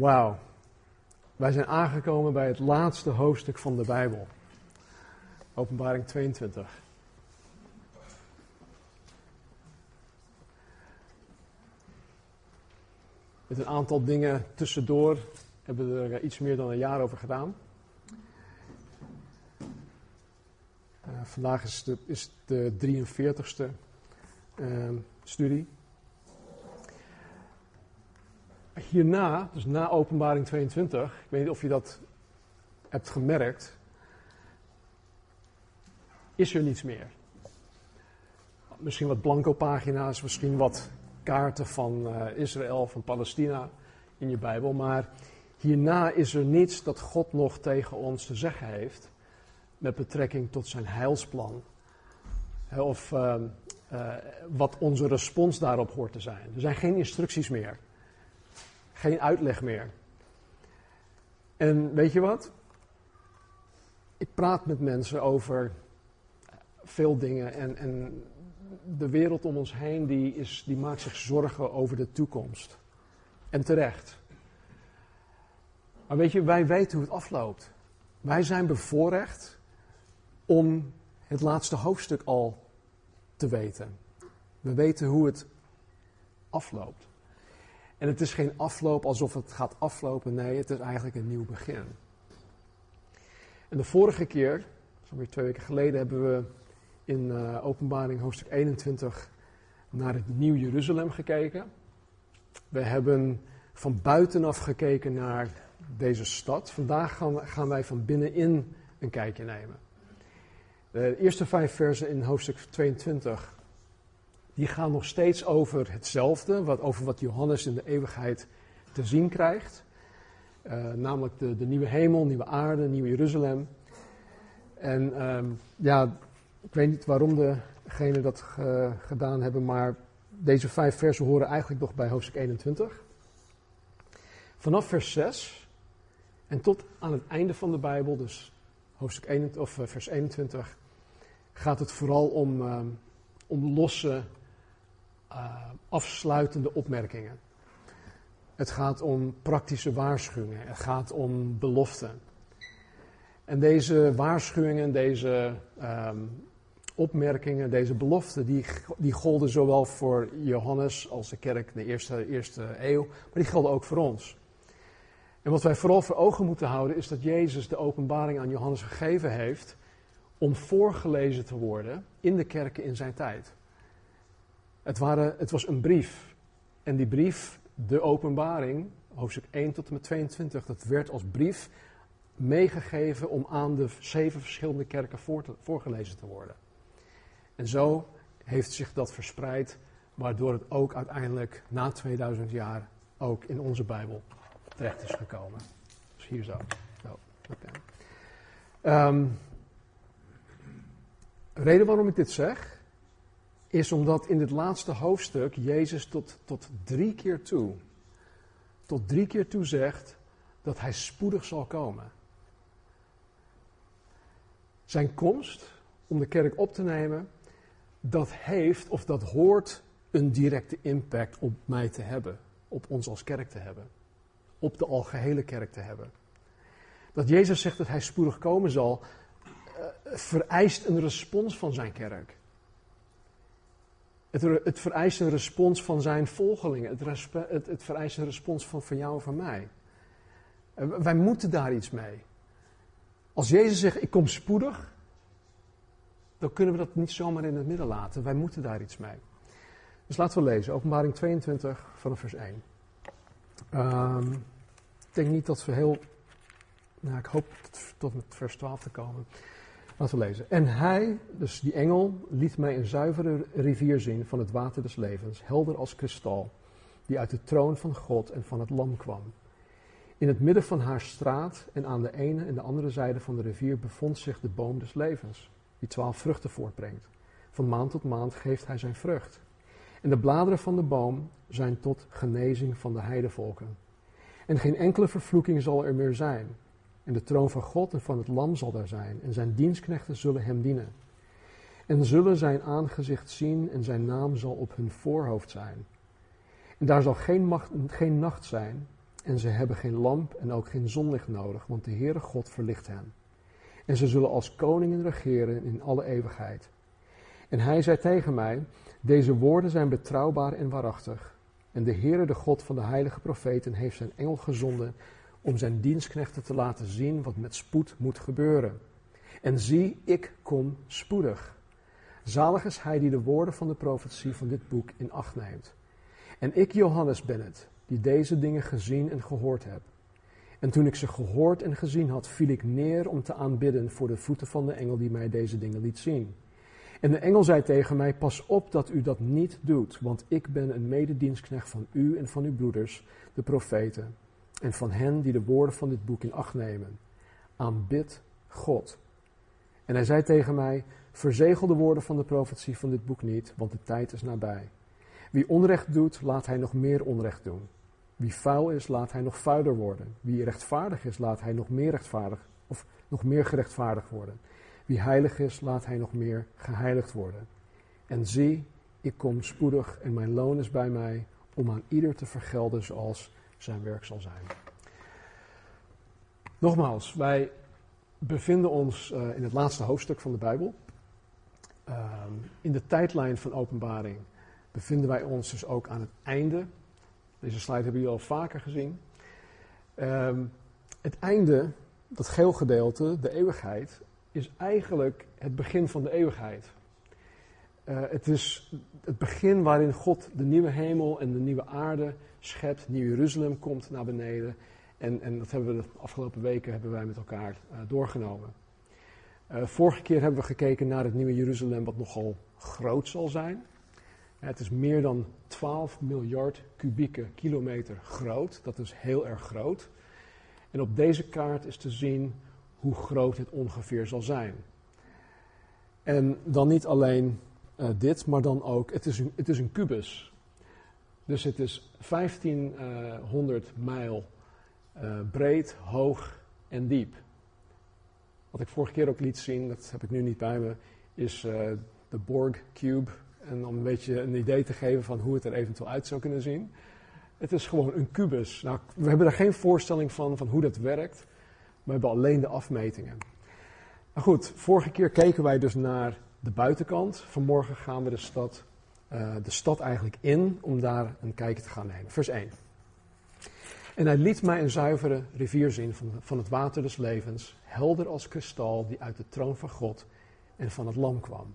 Wauw. Wij zijn aangekomen bij het laatste hoofdstuk van de Bijbel. Openbaring 22. Met een aantal dingen tussendoor hebben we er iets meer dan een jaar over gedaan. Uh, vandaag is de, is de 43ste uh, studie. Hierna, dus na openbaring 22, ik weet niet of je dat hebt gemerkt, is er niets meer. Misschien wat blanco pagina's, misschien wat kaarten van uh, Israël, van Palestina in je Bijbel, maar hierna is er niets dat God nog tegen ons te zeggen heeft met betrekking tot zijn heilsplan. Of uh, uh, wat onze respons daarop hoort te zijn. Er zijn geen instructies meer. Geen uitleg meer. En weet je wat? Ik praat met mensen over veel dingen en, en de wereld om ons heen die, is, die maakt zich zorgen over de toekomst. En terecht. Maar weet je, wij weten hoe het afloopt. Wij zijn bevoorrecht om het laatste hoofdstuk al te weten. We weten hoe het afloopt. En het is geen afloop alsof het gaat aflopen. Nee, het is eigenlijk een nieuw begin. En de vorige keer, zo'n twee weken geleden, hebben we in uh, Openbaring hoofdstuk 21 naar het Nieuw Jeruzalem gekeken. We hebben van buitenaf gekeken naar deze stad. Vandaag gaan, gaan wij van binnenin een kijkje nemen. De eerste vijf versen in hoofdstuk 22 die gaan nog steeds over hetzelfde, wat, over wat Johannes in de eeuwigheid te zien krijgt. Uh, namelijk de, de, nieuwe hemel, nieuwe aarde, nieuw Jeruzalem. En um, ja, ik weet niet waarom degenen dat ge, gedaan hebben, maar deze vijf versen horen eigenlijk nog bij hoofdstuk 21. Vanaf vers 6 en tot aan het einde van de Bijbel, dus hoofdstuk 21, of, uh, vers 21, gaat het vooral om, uh, om losse uh, afsluitende opmerkingen. Het gaat om praktische waarschuwingen. Het gaat om beloften. En deze waarschuwingen, deze um, opmerkingen, deze beloften, die, die golden zowel voor Johannes als de kerk de eerste, eerste eeuw, maar die gelden ook voor ons. En wat wij vooral voor ogen moeten houden is dat Jezus de openbaring aan Johannes gegeven heeft om voorgelezen te worden in de kerken in zijn tijd. Het, waren, het was een brief. En die brief, de openbaring, hoofdstuk 1 tot en met 22, dat werd als brief meegegeven om aan de zeven verschillende kerken voorgelezen te worden. En zo heeft zich dat verspreid, waardoor het ook uiteindelijk na 2000 jaar ook in onze Bijbel terecht is gekomen. Dus hier zo. um, reden waarom ik dit zeg, is omdat in dit laatste hoofdstuk Jezus tot, tot drie keer toe, tot drie keer toe zegt dat hij spoedig zal komen. Zijn komst om de kerk op te nemen, dat heeft of dat hoort een directe impact op mij te hebben, op ons als kerk te hebben, op de algehele kerk te hebben. Dat Jezus zegt dat hij spoedig komen zal, uh, vereist een respons van zijn kerk. Het, het, vereist een respons van zijn volgelingen. Het, het, het, vereist een respons van, van jou en van mij. wij moeten daar iets mee. Als Jezus zegt, ik kom spoedig, dan kunnen we dat niet zomaar in het midden laten. Wij moeten daar iets mee. Dus laten we lezen, openbaring 22 vanaf vers 1. Um, ik denk niet dat we heel, nou ik hoop tot, tot met vers 12 te komen. Lezen. En hij, dus die engel, liet mij een zuivere rivier zien van het water des levens, helder als kristal, die uit de troon van God en van het lam kwam. In het midden van haar straat en aan de ene en de andere zijde van de rivier bevond zich de boom des levens, die twaalf vruchten voortbrengt. Van maand tot maand geeft hij zijn vrucht. En de bladeren van de boom zijn tot genezing van de heidevolken. En geen enkele vervloeking zal er meer zijn. En de troon van God en van het Lam zal daar zijn, en zijn dienstknechten zullen hem dienen. En zullen zijn aangezicht zien, en zijn naam zal op hun voorhoofd zijn. En daar zal geen, macht, geen nacht zijn, en ze hebben geen lamp en ook geen zonlicht nodig, want de Heere God verlicht hen. En ze zullen als koningen regeren in alle eeuwigheid. En hij zei tegen mij, deze woorden zijn betrouwbaar en waarachtig. En de Heere, de God van de heilige profeten, heeft zijn engel gezonden om zijn dienstknechten te laten zien wat met spoed moet gebeuren. En zie, ik kom spoedig. Zalig is hij die de woorden van de profetie van dit boek in acht neemt. En ik, Johannes, ben het, die deze dingen gezien en gehoord heb. En toen ik ze gehoord en gezien had, viel ik neer om te aanbidden voor de voeten van de engel die mij deze dingen liet zien. En de engel zei tegen mij: Pas op dat u dat niet doet, want ik ben een mededienstknecht van u en van uw broeders, de profeten, en van hen die de woorden van dit boek in acht nemen. Aanbid God. En hij zei tegen mij: Verzegel de woorden van de profetie van dit boek niet, want de tijd is nabij. Wie onrecht doet, laat hij nog meer onrecht doen. Wie vuil is, laat hij nog vuiler worden. Wie rechtvaardig is, laat hij nog meer rechtvaardig of nog meer gerechtvaardigd worden. Wie heilig is, laat hij nog meer geheiligd worden. En zie, ik kom spoedig en mijn loon is bij mij om aan ieder te vergelden zoals zijn werk zal zijn. Nogmaals, wij bevinden ons uh, in het laatste hoofdstuk van de Bijbel. Um, in de tijdlijn van openbaring bevinden wij ons dus ook aan het einde. Deze slide hebben jullie al vaker gezien. Um, het einde, dat geel gedeelte, de eeuwigheid, is eigenlijk het begin van de eeuwigheid. Uh, het is het begin waarin God de nieuwe hemel en de nieuwe aarde schept. Nieuw Jeruzalem komt naar beneden. En, en dat hebben we de afgelopen weken hebben wij met elkaar uh, doorgenomen. Uh, vorige keer hebben we gekeken naar het nieuwe Jeruzalem, wat nogal groot zal zijn. Het is meer dan 12 miljard kubieke kilometer groot. Dat is heel erg groot. En op deze kaart is te zien hoe groot het ongeveer zal zijn. En dan niet alleen uh, dit, maar dan ook, het is, een, het is een kubus. Dus het is 1500 mijl uh, breed, hoog en diep. Wat ik vorige keer ook liet zien, dat heb ik nu niet bij me, is uh, de Borg Cube. En om een beetje een idee te geven van hoe het er eventueel uit zou kunnen zien. Het is gewoon een kubus. Nou, we hebben daar geen voorstelling van, van hoe dat werkt. We hebben alleen de afmetingen. Nou goed, vorige keer keken wij dus naar de buitenkant. Vanmorgen gaan we de stad, uh, de stad eigenlijk in om daar een kijkje te gaan nemen. Vers 1. En hij liet mij een zuivere rivier zien van, van het water des levens, helder als kristal, die uit de troon van God en van het lam kwam.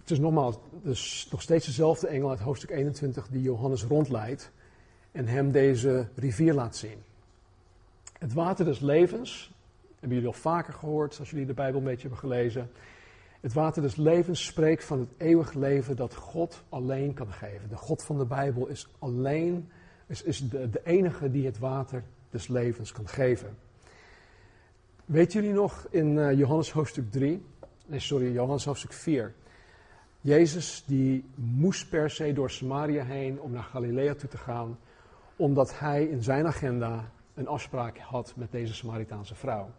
Het is nogmaals, dus nog steeds dezelfde engel uit hoofdstuk 21 die Johannes rondleidt en hem deze rivier laat zien. Het water des levens, hebben jullie al vaker gehoord als jullie de Bijbel een beetje hebben gelezen. Het water des levens spreekt van het eeuwig leven dat God alleen kan geven. De God van de Bijbel is alleen, is, is de, de enige die het water des levens kan geven. Weet jullie nog in uh, Johannes hoofdstuk 3, nee sorry, Johannes hoofdstuk 4. Jezus die moest per se door Samaria heen om naar Galilea toe te gaan, omdat hij in zijn agenda een afspraak had met deze Samaritaanse vrouw.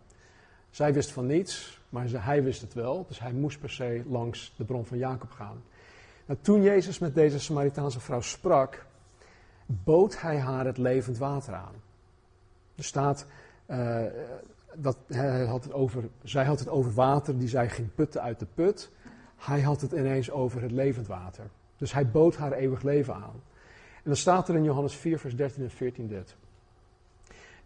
Zij wist van niets, maar hij wist het wel, dus hij moest per se langs de bron van Jacob gaan. Nou, toen Jezus met deze Samaritaanse vrouw sprak, bood hij haar het levend water aan. Er staat uh, dat hij had het over, zij had het over water die zij ging putten uit de put. Hij had het ineens over het levend water. Dus hij bood haar eeuwig leven aan. En dan staat er in Johannes 4, vers 13 en 14 dit.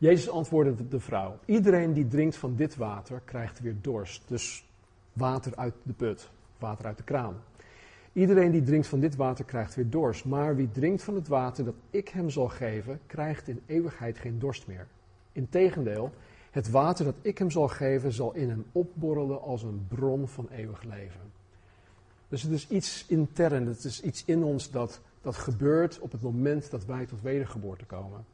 Jezus antwoordde de vrouw: Iedereen die drinkt van dit water krijgt weer dorst. Dus water uit de put, water uit de kraan. Iedereen die drinkt van dit water krijgt weer dorst. Maar wie drinkt van het water dat ik hem zal geven, krijgt in eeuwigheid geen dorst meer. Integendeel, het water dat ik hem zal geven, zal in hem opborrelen als een bron van eeuwig leven. Dus het is iets intern, het is iets in ons dat, dat gebeurt op het moment dat wij tot wedergeboorte komen.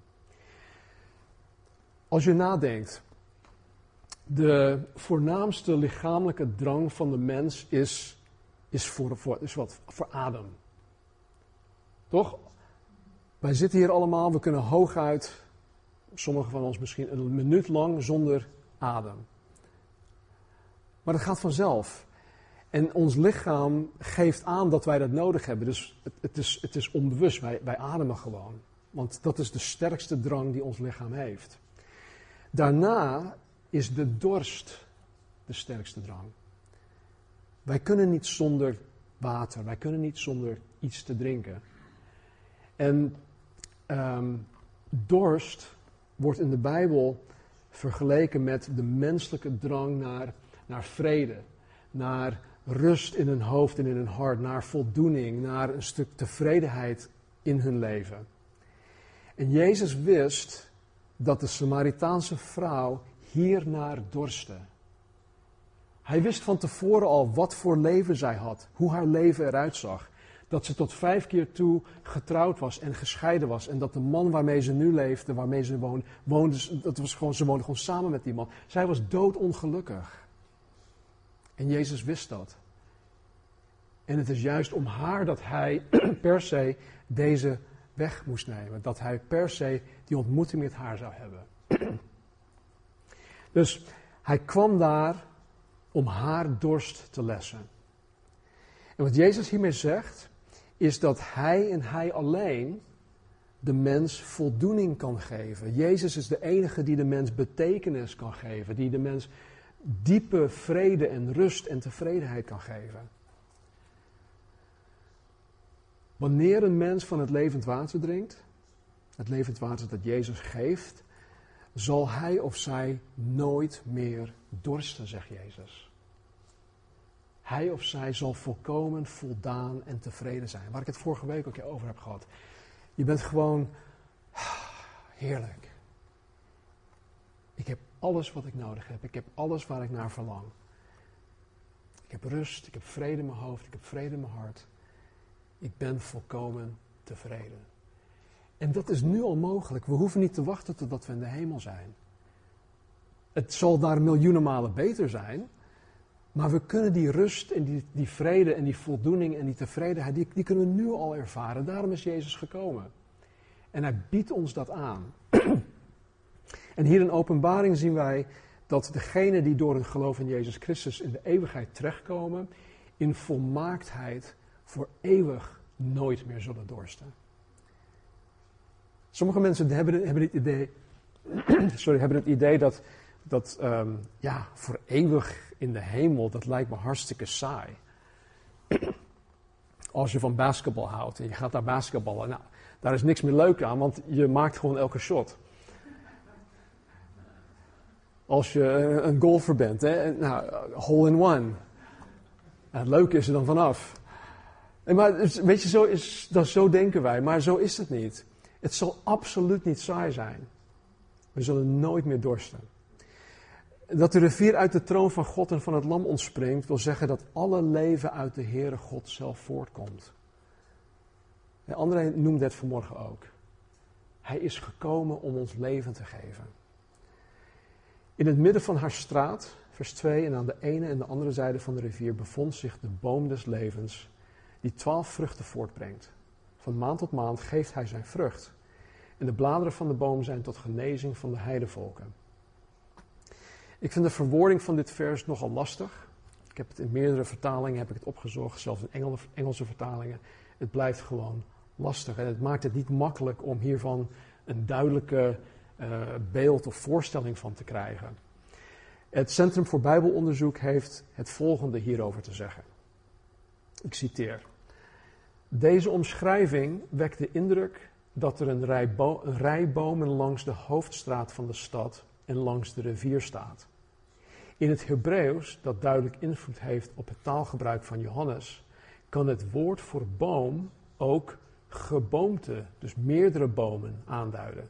Als je nadenkt, de voornaamste lichamelijke drang van de mens is, is, voor, is wat? Voor adem. Toch? Wij zitten hier allemaal, we kunnen hooguit, sommigen van ons misschien een minuut lang zonder adem. Maar dat gaat vanzelf. En ons lichaam geeft aan dat wij dat nodig hebben. Dus het, het, is, het is onbewust, wij, wij ademen gewoon. Want dat is de sterkste drang die ons lichaam heeft. Daarna is de dorst de sterkste drang. Wij kunnen niet zonder water, wij kunnen niet zonder iets te drinken. En ehm, dorst wordt in de Bijbel vergeleken met de menselijke drang naar, naar vrede, naar rust in hun hoofd en in hun hart, naar voldoening, naar een stuk tevredenheid in hun leven. En Jezus wist dat de Samaritaanse vrouw hiernaar dorstte. Hij wist van tevoren al wat voor leven zij had, hoe haar leven eruit zag. Dat ze tot vijf keer toe getrouwd was en gescheiden was. En dat de man waarmee ze nu leefde, waarmee ze woonde, woonde dat was gewoon, ze woonde gewoon samen met die man. Zij was doodongelukkig. En Jezus wist dat. En het is juist om haar dat hij per se deze weg moest nemen. Dat hij per se die ontmoeting met haar zou hebben. Dus hij kwam daar om haar dorst te lessen. En wat Jezus hiermee zegt, is dat hij en hij alleen de mens voldoening kan geven. Jezus is de enige die de mens betekenis kan geven, die de mens diepe vrede en rust en tevredenheid kan geven. Wanneer een mens van het levend water drinkt, het levend water dat Jezus geeft, zal hij of zij nooit meer dorsten, zegt Jezus. Hij of zij zal volkomen voldaan en tevreden zijn. Waar ik het vorige week ook over heb gehad. Je bent gewoon heerlijk. Ik heb alles wat ik nodig heb. Ik heb alles waar ik naar verlang. Ik heb rust, ik heb vrede in mijn hoofd, ik heb vrede in mijn hart. Ik ben volkomen tevreden. En dat is nu al mogelijk. We hoeven niet te wachten totdat we in de hemel zijn. Het zal daar miljoenen malen beter zijn. Maar we kunnen die rust en die, die vrede en die voldoening en die tevredenheid, die, die kunnen we nu al ervaren. Daarom is Jezus gekomen. En hij biedt ons dat aan. en hier in openbaring zien wij dat degenen die door hun geloof in Jezus Christus in de eeuwigheid terechtkomen, in volmaaktheid voor eeuwig nooit meer zullen dorsten. Sommige mensen hebben, hebben het idee, sorry, hebben het idee dat, dat um, ja, voor eeuwig in de hemel, dat lijkt me hartstikke saai. Als je van basketbal houdt en je gaat naar basketballen, nou, daar is niks meer leuk aan, want je maakt gewoon elke shot. Als je een golfer bent, hè, nou, hole in one. het leuke is er dan vanaf. Maar weet je, zo, is, dat, zo denken wij, maar zo is het niet. Het zal absoluut niet saai zijn. We zullen nooit meer dorsten. Dat de rivier uit de troon van God en van het lam ontspringt, wil zeggen dat alle leven uit de Heere God zelf voortkomt. En André noemde het vanmorgen ook. Hij is gekomen om ons leven te geven. In het midden van haar straat, vers 2, en aan de ene en de andere zijde van de rivier bevond zich de boom des levens, die twaalf vruchten voortbrengt. Van maand tot maand geeft hij zijn vrucht. En de bladeren van de boom zijn tot genezing van de heidevolken. Ik vind de verwoording van dit vers nogal lastig. Ik heb het in meerdere vertalingen heb ik het opgezocht, zelfs in Engelse vertalingen. Het blijft gewoon lastig en het maakt het niet makkelijk om hiervan een duidelijke uh, beeld of voorstelling van te krijgen. Het Centrum voor Bijbelonderzoek heeft het volgende hierover te zeggen. Ik citeer. Deze omschrijving wekt de indruk dat er een rij, een rij bomen langs de hoofdstraat van de stad en langs de rivier staat. In het Hebreeuws, dat duidelijk invloed heeft op het taalgebruik van Johannes, kan het woord voor boom ook geboomte, dus meerdere bomen, aanduiden.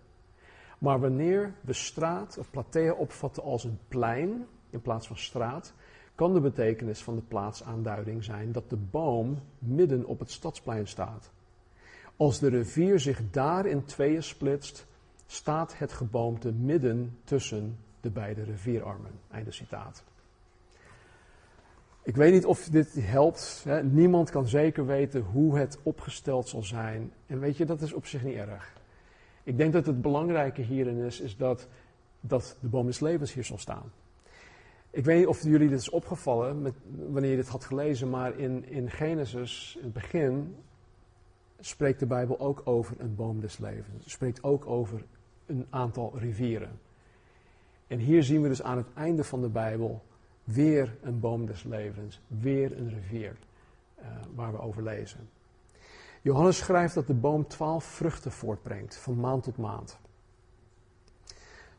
Maar wanneer we straat of platea opvatten als een plein in plaats van straat, kan de betekenis van de plaatsaanduiding zijn dat de boom midden op het stadsplein staat. Als de rivier zich daar in tweeën splitst, staat het geboomte midden tussen de beide rivierarmen. Einde citaat. Ik weet niet of dit helpt. Hè. Niemand kan zeker weten hoe het opgesteld zal zijn. En weet je, dat is op zich niet erg. Ik denk dat het belangrijke hierin is, is dat, dat de boom des levens hier zal staan. Ik weet niet of jullie dit is opgevallen met, wanneer je dit had gelezen, maar in, in Genesis, in het begin, spreekt de Bijbel ook over een boom des levens. Het spreekt ook over een aantal rivieren. En hier zien we dus aan het einde van de Bijbel weer een boom des levens, weer een rivier uh, waar we over lezen. Johannes schrijft dat de boom twaalf vruchten voortbrengt, van maand tot maand.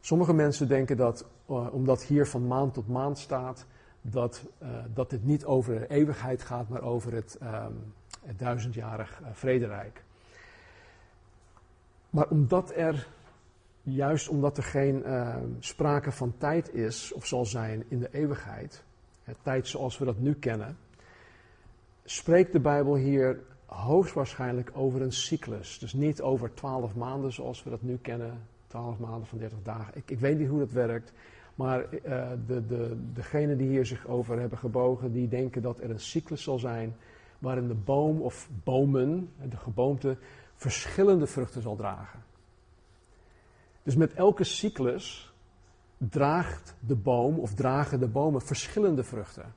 Sommige mensen denken dat, omdat hier van maand tot maand staat, dat, uh, dat dit niet over de eeuwigheid gaat, maar over het, het duizendjarig vrederijk. Maar omdat er juist omdat er geen uh, sprake van tijd is of zal zijn in de eeuwigheid, het tijd zoals we dat nu kennen, spreekt de Bijbel hier hoogstwaarschijnlijk over een cyclus. Dus niet over twaalf maanden zoals we dat nu kennen, twaalf maanden van 30 dagen. Ik, ik, weet niet hoe dat werkt, maar uh, de, de, degenen die hier zich over hebben gebogen, die denken dat er een cyclus zal zijn waarin de boom of bomen, de geboomte, verschillende vruchten zal dragen. Dus met elke cyclus draagt de boom of dragen de bomen verschillende vruchten.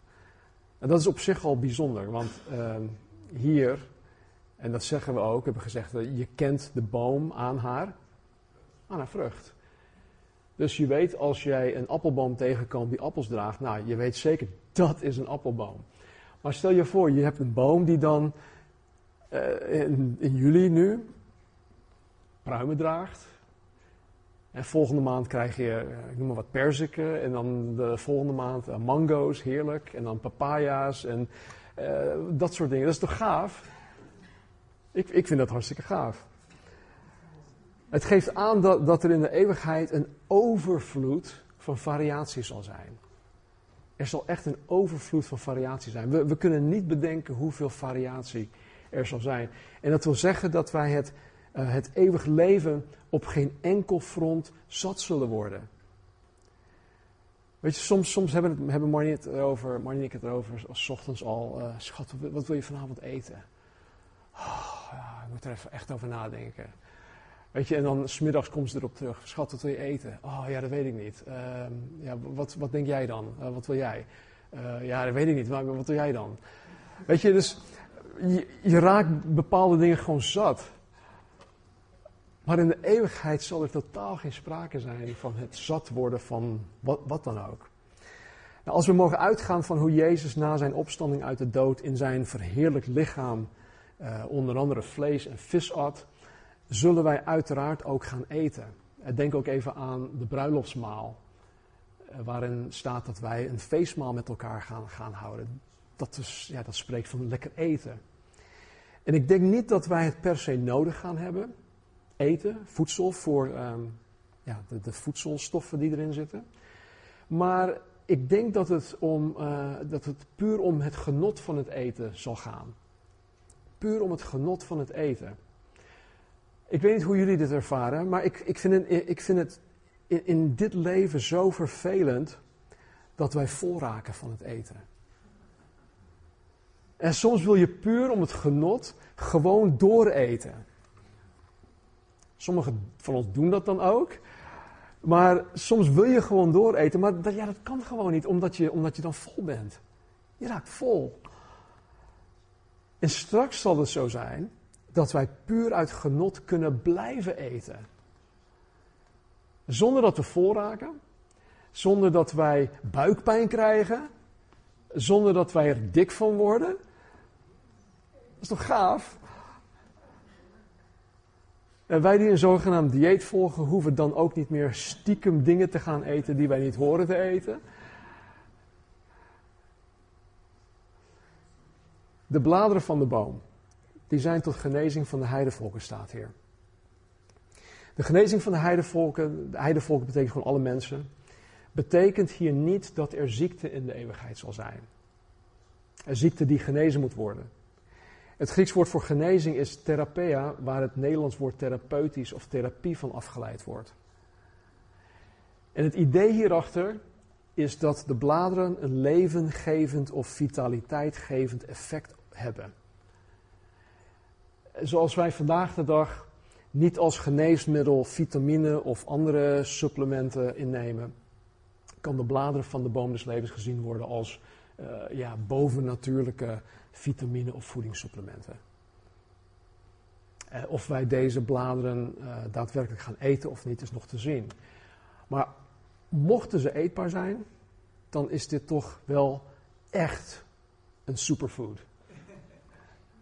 En dat is op zich al bijzonder, want uh, hier, en dat zeggen we ook, hebben gezegd, je kent de boom aan haar, aan haar vrucht. Dus je weet als jij een appelboom tegenkomt die appels draagt, nou, je weet zeker dat is een appelboom. Maar stel je voor, je hebt een boom die dan uh, in, juli nu pruimen draagt. En volgende maand krijg je, eh, ik noem maar wat, perziken. En dan de volgende maand uh, mango's, heerlijk. En dan papaya's en dat soort dingen. Dat is toch gaaf? Ik, ik vind dat hartstikke gaaf. Het geeft aan dat, er in de eeuwigheid een overvloed van variatie zal zijn. Er zal echt een overvloed van variatie zijn. We, we kunnen niet bedenken hoeveel variatie er zal zijn. En dat wil zeggen dat wij het uh, het eeuwig leven op geen enkel front zat zullen worden. Weet je, soms, soms hebben, hebben Marnie, het erover, Marnie en ik het erover, als ochtends al, uh, schat, wat wil je vanavond eten? Oh, ja, ik moet er even echt over nadenken. Weet je, en dan smiddags komt ze erop terug. Schat, wat wil je eten? Oh ja, dat weet ik niet. Uh, ja, wat, wat denk jij dan? Uh, wat wil jij? Uh, ja, dat weet ik niet, maar wat wil jij dan? Weet je, dus je, raakt bepaalde dingen gewoon zat. Maar in de eeuwigheid zal er totaal geen sprake zijn van het zat worden van wat, wat dan ook. Nou, als we mogen uitgaan van hoe Jezus na zijn opstanding uit de dood in zijn verheerlijk lichaam uh, onder andere vlees en vis at, zullen wij uiteraard ook gaan eten. Denk ook even aan de bruiloftsmaal, uh, waarin staat dat wij een feestmaal met elkaar gaan, gaan houden. Dat, is, ja, dat spreekt van lekker eten. En ik denk niet dat wij het per se nodig gaan hebben eten, voedsel voor um, ja, de, de, voedselstoffen die erin zitten. Maar ik denk dat het, om, uh, dat het puur om het genot van het eten zal gaan. Puur om het genot van het eten. Ik weet niet hoe jullie dit ervaren, maar ik, ik vind het, ik vind het in, in dit leven zo vervelend dat wij vol raken van het eten. En soms wil je puur om het genot gewoon dooreten. Sommigen van ons doen dat dan ook. Maar soms wil je gewoon dooreten, maar dat, ja, dat kan gewoon niet, omdat je, omdat je dan vol bent. Je raakt vol. En straks zal het zo zijn dat wij puur uit genot kunnen blijven eten. Zonder dat we vol raken, zonder dat wij buikpijn krijgen, zonder dat wij er dik van worden. Dat is toch gaaf? En wij die een zogenaamd dieet volgen, hoeven dan ook niet meer stiekem dingen te gaan eten die wij niet horen te eten. De bladeren van de boom, die zijn tot genezing van de heidevolken, staat hier. De genezing van de heidevolken, de heidevolken betekent gewoon alle mensen, betekent hier niet dat er ziekte in de eeuwigheid zal zijn. Een ziekte die genezen moet worden. Het Grieks woord voor genezing is therapea, waar het Nederlands woord therapeutisch of therapie van afgeleid wordt. En het idee hierachter is dat de bladeren een levengevend of vitaliteitgevend effect hebben. Zoals wij vandaag de dag niet als geneesmiddel vitamine of andere supplementen innemen, kan de bladeren van de boom des levens gezien worden als uh, ja, bovennatuurlijke vitamine of voedingssupplementen. Eh, of wij deze bladeren eh, daadwerkelijk gaan eten of niet, is nog te zien. Maar mochten ze eetbaar zijn, dan is dit toch wel echt een superfood.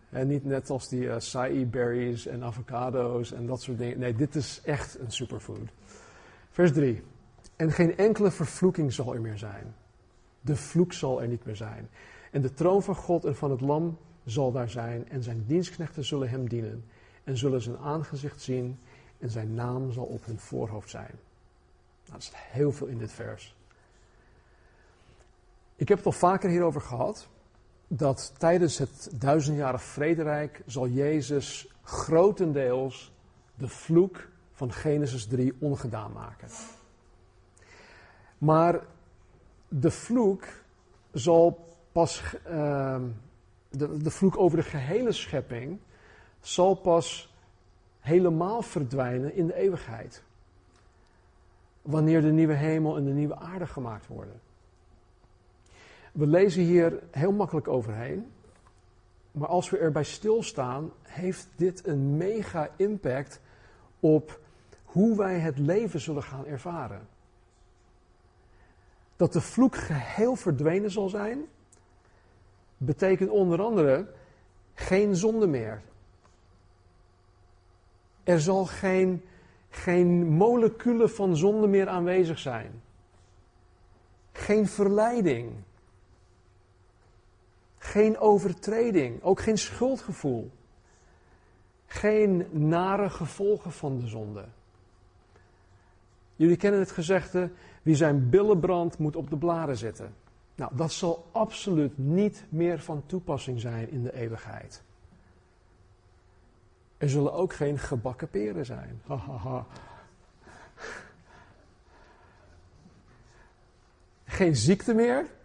En niet net als die uh, acai berries en avocado's en dat soort dingen. Nee, dit is echt een superfood. Vers 3. En geen enkele vervloeking zal er meer zijn. De vloek zal er niet meer zijn. En de troon van God en van het Lam zal daar zijn. En zijn dienstknechten zullen hem dienen. En zullen zijn aangezicht zien. En zijn naam zal op hun voorhoofd zijn. Nou, dat is heel veel in dit vers. Ik heb het al vaker hierover gehad. Dat tijdens het duizendjarig vrederijk zal Jezus grotendeels de vloek van Genesis 3 ongedaan maken. Maar de vloek zal pas, de, de vloek over de gehele schepping, zal pas helemaal verdwijnen in de eeuwigheid. Wanneer de nieuwe hemel en de nieuwe aarde gemaakt worden. We lezen hier heel makkelijk overheen. Maar als we erbij stilstaan, heeft dit een mega impact op hoe wij het leven zullen gaan ervaren. Dat de vloek geheel verdwenen zal zijn, betekent onder andere geen zonde meer. Er zal geen, geen moleculen van zonde meer aanwezig zijn. Geen verleiding. Geen overtreding. Ook geen schuldgevoel. Geen nare gevolgen van de zonde. Jullie kennen het gezegde: wie zijn billen brandt, moet op de blaren zitten. Nou, dat zal absoluut niet meer van toepassing zijn in de eeuwigheid. Er zullen ook geen gebakken peren zijn. Geen ziekte meer.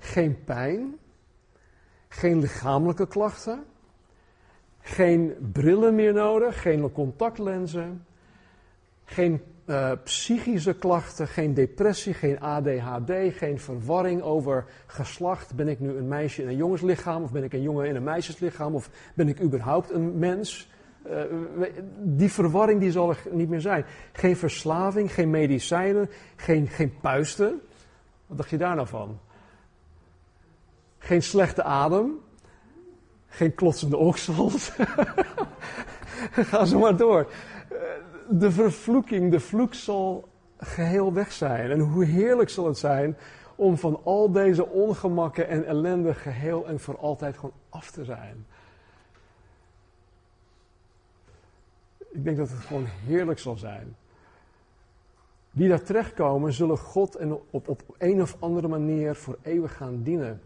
Geen pijn. Geen lichamelijke klachten. Geen brillen meer nodig. Geen contactlenzen. Geen uh, psychische klachten, geen depressie, geen ADHD, geen verwarring over geslacht. Ben ik nu een meisje in een jongenslichaam of ben ik een jongen in een meisjeslichaam of ben ik überhaupt een mens? Uh, die verwarring die zal er niet meer zijn. Geen verslaving, geen medicijnen, geen, geen puisten. Wat dacht je daar nou van? Geen slechte adem, geen klotsende oksels. Ga zo maar door de vervloeking, de vloek zal geheel weg zijn. En hoe heerlijk zal het zijn om van al deze ongemakken en ellende geheel en voor altijd gewoon af te zijn. Ik denk dat het gewoon heerlijk zal zijn. Die daar terechtkomen, zullen God en op, op een of andere manier voor eeuwig gaan dienen.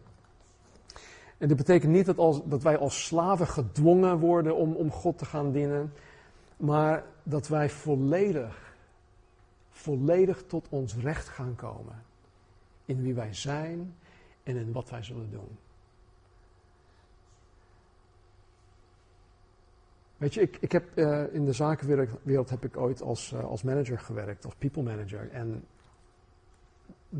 En dit betekent niet dat, als, dat wij als slaven gedwongen worden om, om God te gaan dienen maar dat wij volledig, volledig tot ons recht gaan komen. In wie wij zijn en in wat wij zullen doen. Weet je, ik, ik heb uh, in de zakenwereld heb ik ooit als, uh, als manager gewerkt, als people manager. En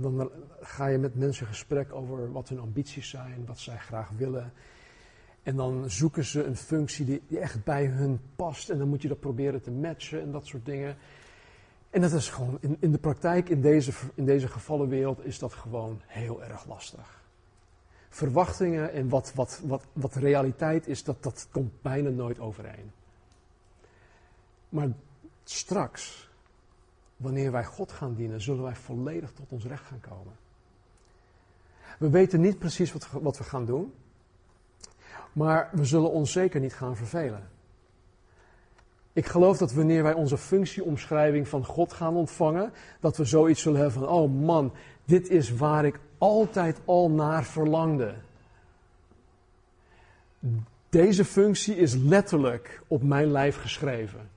dan ga je met mensen gesprek over wat hun ambities zijn, wat zij graag willen. En dan zoeken ze een functie die, die echt bij hun past. En dan moet je dat proberen te matchen en dat soort dingen. En dat is gewoon, in, in de praktijk, in deze, in deze gevallenwereld, is dat gewoon heel erg lastig. Verwachtingen en wat, wat, wat, wat realiteit is, dat, dat komt bijna nooit overeen. Maar straks, wanneer wij God gaan dienen, zullen wij volledig tot ons recht gaan komen. We weten niet precies wat, wat we gaan doen. Maar we zullen ons zeker niet gaan vervelen. Ik geloof dat wanneer wij onze functieomschrijving van God gaan ontvangen, dat we zoiets zullen hebben van, oh man, dit is waar ik altijd al naar verlangde. Deze functie is letterlijk op mijn lijf geschreven.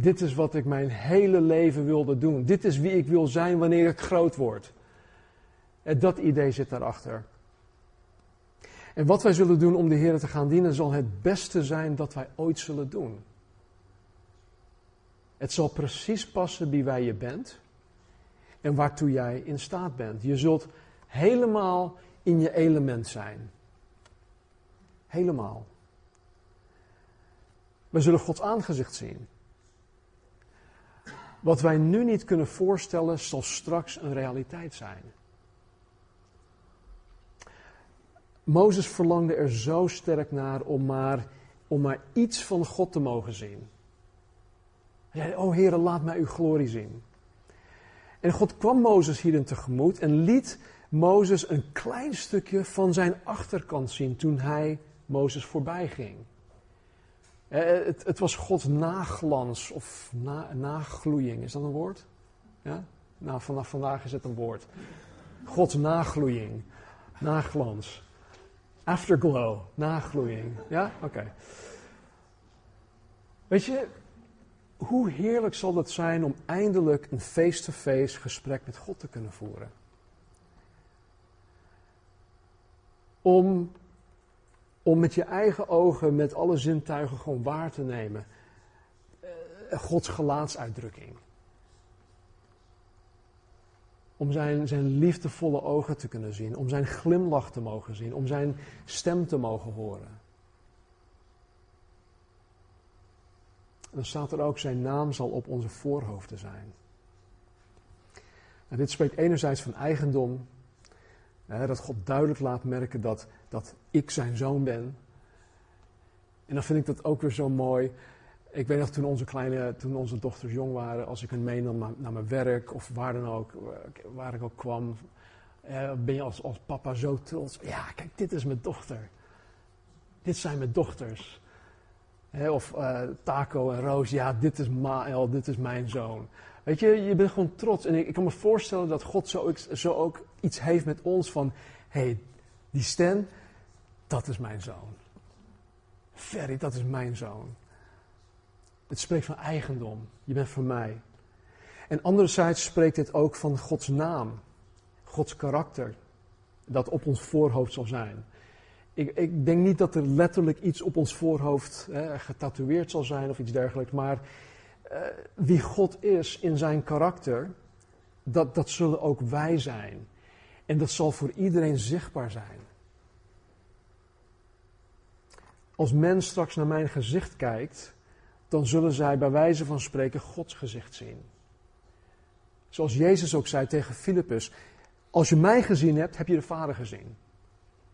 Dit is wat ik mijn hele leven wilde doen. Dit is wie ik wil zijn wanneer ik groot word. En dat idee zit daarachter. En wat wij zullen doen om de Heer te gaan dienen, zal het beste zijn dat wij ooit zullen doen. Het zal precies passen wie wij je bent en waartoe jij in staat bent. Je zult helemaal in je element zijn. Helemaal. We zullen Gods aangezicht zien. Wat wij nu niet kunnen voorstellen, zal straks een realiteit zijn. Mozes verlangde er zo sterk naar om maar, om maar iets van God te mogen zien. Hij zei, oh Heere, laat mij uw glorie zien. En God kwam Mozes hierin tegemoet en liet Mozes een klein stukje van zijn achterkant zien toen hij Mozes voorbij ging. Eh, het, het, was Gods naglans of na, nagloeiing, is dat een woord? Ja? Nou, vanaf vandaag is het een woord. Gods nagloeiing, naglans. Afterglow, nagloeiing. Ja? Oké. Weet je, hoe heerlijk zal het zijn om eindelijk een face-to-face gesprek met God te kunnen voeren? Om, om met je eigen ogen, met alle zintuigen gewoon waar te nemen. Uh, Gods gelaatsuitdrukking. Om zijn, zijn liefdevolle ogen te kunnen zien, om zijn glimlach te mogen zien, om zijn stem te mogen horen. dan staat er ook, zijn naam zal op onze voorhoofden zijn. Nou, dit spreekt enerzijds van eigendom, dat God duidelijk laat merken dat, dat ik zijn zoon ben. En dan vind ik dat ook weer zo mooi. Ik weet nog toen onze kleine, toen onze dochters jong waren, als ik hen meenam naar, mijn werk of waar dan ook, waar ik ook kwam, ben je als, als papa zo trots. Ja, kijk, dit is mijn dochter. Dit zijn mijn dochters of uh, Taco en Roos, ja, dit is Mael, dit is mijn zoon. Weet je, je bent gewoon trots. En ik, kan me voorstellen dat God zo, zo, ook iets heeft met ons van, hé, hey, die Stan, dat is mijn zoon. Ferry, dat is mijn zoon. Het spreekt van eigendom. Je bent van mij. En anderzijds spreekt dit ook van Gods naam. Gods karakter. Dat op ons voorhoofd zal zijn ik, ik, denk niet dat er letterlijk iets op ons voorhoofd hè, getatoeëerd zal zijn of iets dergelijks, maar uh, wie God is in zijn karakter, dat, dat zullen ook wij zijn. En dat zal voor iedereen zichtbaar zijn. Als men straks naar mijn gezicht kijkt, dan zullen zij bij wijze van spreken Gods gezicht zien. Zoals Jezus ook zei tegen Filippus: Als je mij gezien hebt, heb je de Vader gezien.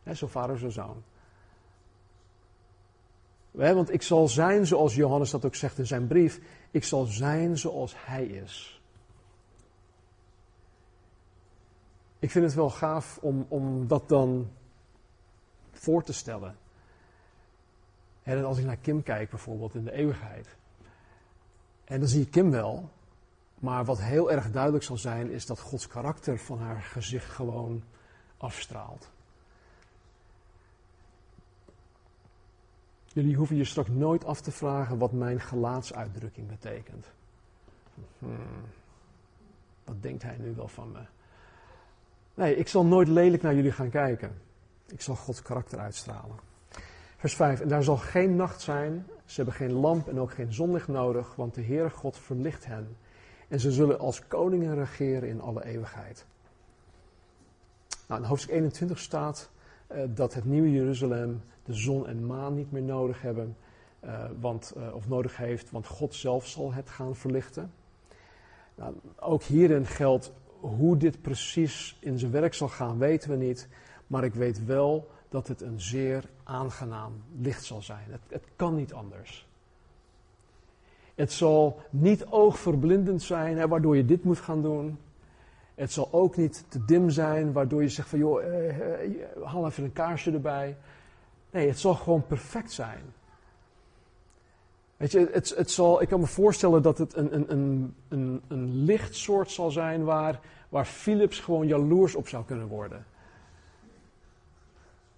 He, zo vader, zo zoon. want ik zal zijn zoals Johannes dat ook zegt in zijn brief. Ik zal zijn zoals hij is. Ik vind het wel gaaf om, om dat dan voor te stellen. En als ik naar Kim kijk bijvoorbeeld in de eeuwigheid. En dan zie je Kim wel. Maar wat heel erg duidelijk zal zijn, is dat Gods karakter van haar gezicht gewoon afstraalt. Jullie hoeven je straks nooit af te vragen wat mijn gelaatsuitdrukking betekent. Hmm, wat denkt hij nu wel van me? Nee, ik zal nooit lelijk naar jullie gaan kijken. Ik zal Gods karakter uitstralen. Vers 5. En daar zal geen nacht zijn. Ze hebben geen lamp en ook geen zonlicht nodig, want de Heere God verlicht hen. En ze zullen als koningen regeren in alle eeuwigheid. Nou, in hoofdstuk 21 staat dat het nieuwe Jeruzalem de zon en maan niet meer nodig hebben, uh, want, uh, of nodig heeft, want God zelf zal het gaan verlichten. Nou, ook hierin geldt hoe dit precies in zijn werk zal gaan, weten we niet. Maar ik weet wel dat het een zeer aangenaam licht zal zijn. Het, het kan niet anders. Het zal niet oogverblindend zijn, waardoor je dit moet gaan doen. Het zal ook niet te dim zijn, waardoor je zegt van joh, eh, eh, haal even een kaarsje erbij. Nee, het zal gewoon perfect zijn. Weet je, het, het zal, ik kan me voorstellen dat het een, een, een, een, een lichtsoort zal zijn waar, waar Philips gewoon jaloers op zou kunnen worden.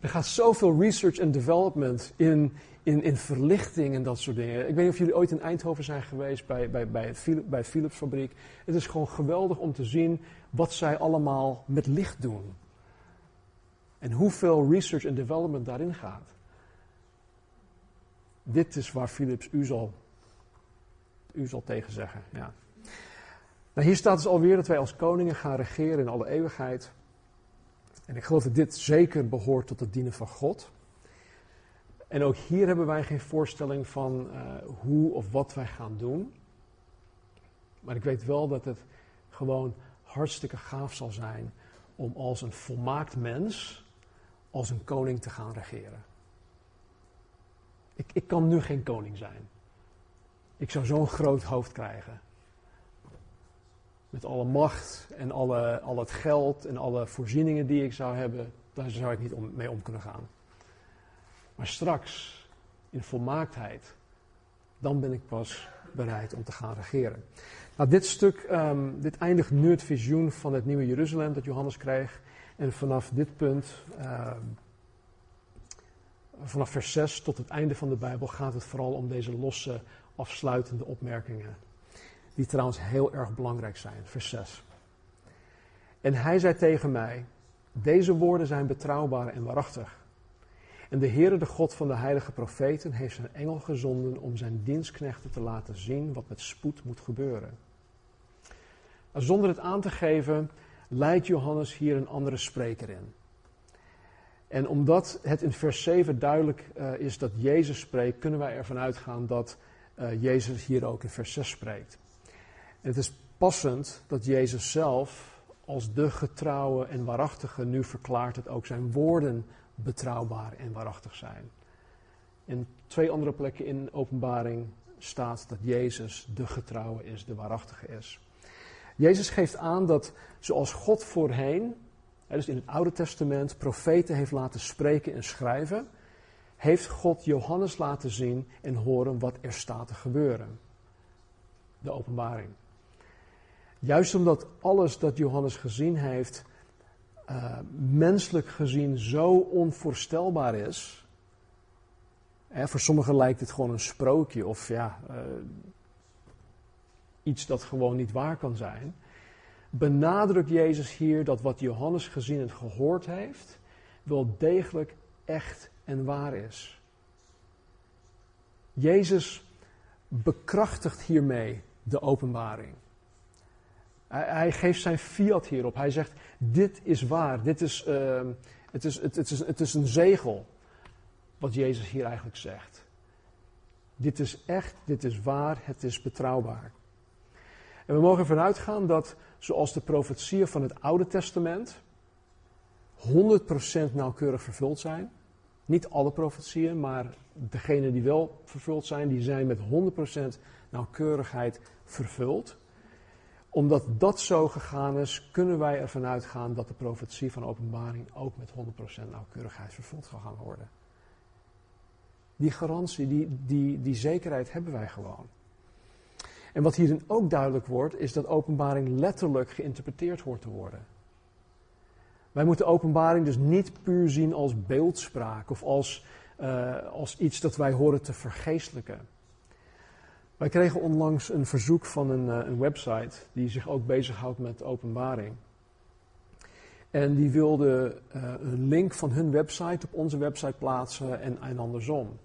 Er gaat zoveel research en development in, in, in verlichting en dat soort dingen. Ik weet niet of jullie ooit in Eindhoven zijn geweest bij, bij, bij, het, bij Philips fabriek. Het is gewoon geweldig om te zien wat zij allemaal met licht doen. En hoeveel research en development daarin gaat. Dit is waar Philips u zal, u zal tegen zeggen. Ja. Nou, hier staat dus alweer dat wij als koningen gaan regeren in alle eeuwigheid. En ik geloof dat dit zeker behoort tot het dienen van God. En ook hier hebben wij geen voorstelling van uh, hoe of wat wij gaan doen. Maar ik weet wel dat het gewoon hartstikke gaaf zal zijn om als een volmaakt mens, als een koning te gaan regeren. Ik, ik kan nu geen koning zijn. Ik zou zo'n groot hoofd krijgen. Met alle macht en alle, al het geld en alle voorzieningen die ik zou hebben, daar zou ik niet mee om kunnen gaan. Maar straks, in volmaaktheid, dan ben ik pas bereid om te gaan regeren. Nou, dit stuk, um, dit eindigt nu het visioen van het nieuwe Jeruzalem dat Johannes kreeg. En vanaf dit punt, uh, vanaf vers 6 tot het einde van de Bijbel, gaat het vooral om deze losse, afsluitende opmerkingen. Die trouwens heel erg belangrijk zijn. Vers 6. En hij zei tegen mij: Deze woorden zijn betrouwbaar en waarachtig. En de Heere, de God van de heilige profeten, heeft zijn engel gezonden om zijn dienstknechten te laten zien wat met spoed moet gebeuren. Zonder het aan te geven, leidt Johannes hier een andere spreker in. En omdat het in vers 7 duidelijk uh, is dat Jezus spreekt, kunnen wij ervan uitgaan dat uh, Jezus hier ook in vers 6 spreekt. En het is passend dat Jezus zelf als de getrouwe en waarachtige nu verklaart dat ook zijn woorden betrouwbaar en waarachtig zijn. In twee andere plekken in openbaring staat dat Jezus de getrouwe is, de waarachtige is. Jezus geeft aan dat zoals God voorheen, dus in het Oude Testament, profeten heeft laten spreken en schrijven, heeft God Johannes laten zien en horen wat er staat te gebeuren. De openbaring. Juist omdat alles dat Johannes gezien heeft, uh, menselijk gezien zo onvoorstelbaar is. Hè, voor sommigen lijkt het gewoon een sprookje of ja, uh, iets dat gewoon niet waar kan zijn. Benadrukt Jezus hier dat wat Johannes gezien en gehoord heeft, wel degelijk echt en waar is. Jezus bekrachtigt hiermee de openbaring. Hij, geeft zijn fiat hierop. Hij zegt: Dit is waar. Dit is, uh, het, is, het, het, is, het is een zegel. Wat Jezus hier eigenlijk zegt. Dit is echt, dit is waar, het is betrouwbaar. En we mogen ervan uitgaan dat, zoals de profetieën van het Oude Testament 100% nauwkeurig vervuld zijn. Niet alle profetieën, maar degenen die wel vervuld zijn, die zijn met 100% nauwkeurigheid vervuld omdat dat zo gegaan is, kunnen wij ervan uitgaan dat de profetie van openbaring ook met 100% nauwkeurigheid vervuld zal gaan worden. Die garantie, die, die, die zekerheid hebben wij gewoon. En wat hierin ook duidelijk wordt, is dat openbaring letterlijk geïnterpreteerd hoort te worden. Wij moeten openbaring dus niet puur zien als beeldspraak of als, uh, als iets dat wij horen te vergeestelijken. Wij kregen onlangs een verzoek van een, eh, een website die zich ook bezighoudt met openbaring. En die wilde uh, een link van hun website op onze website plaatsen en, andersom.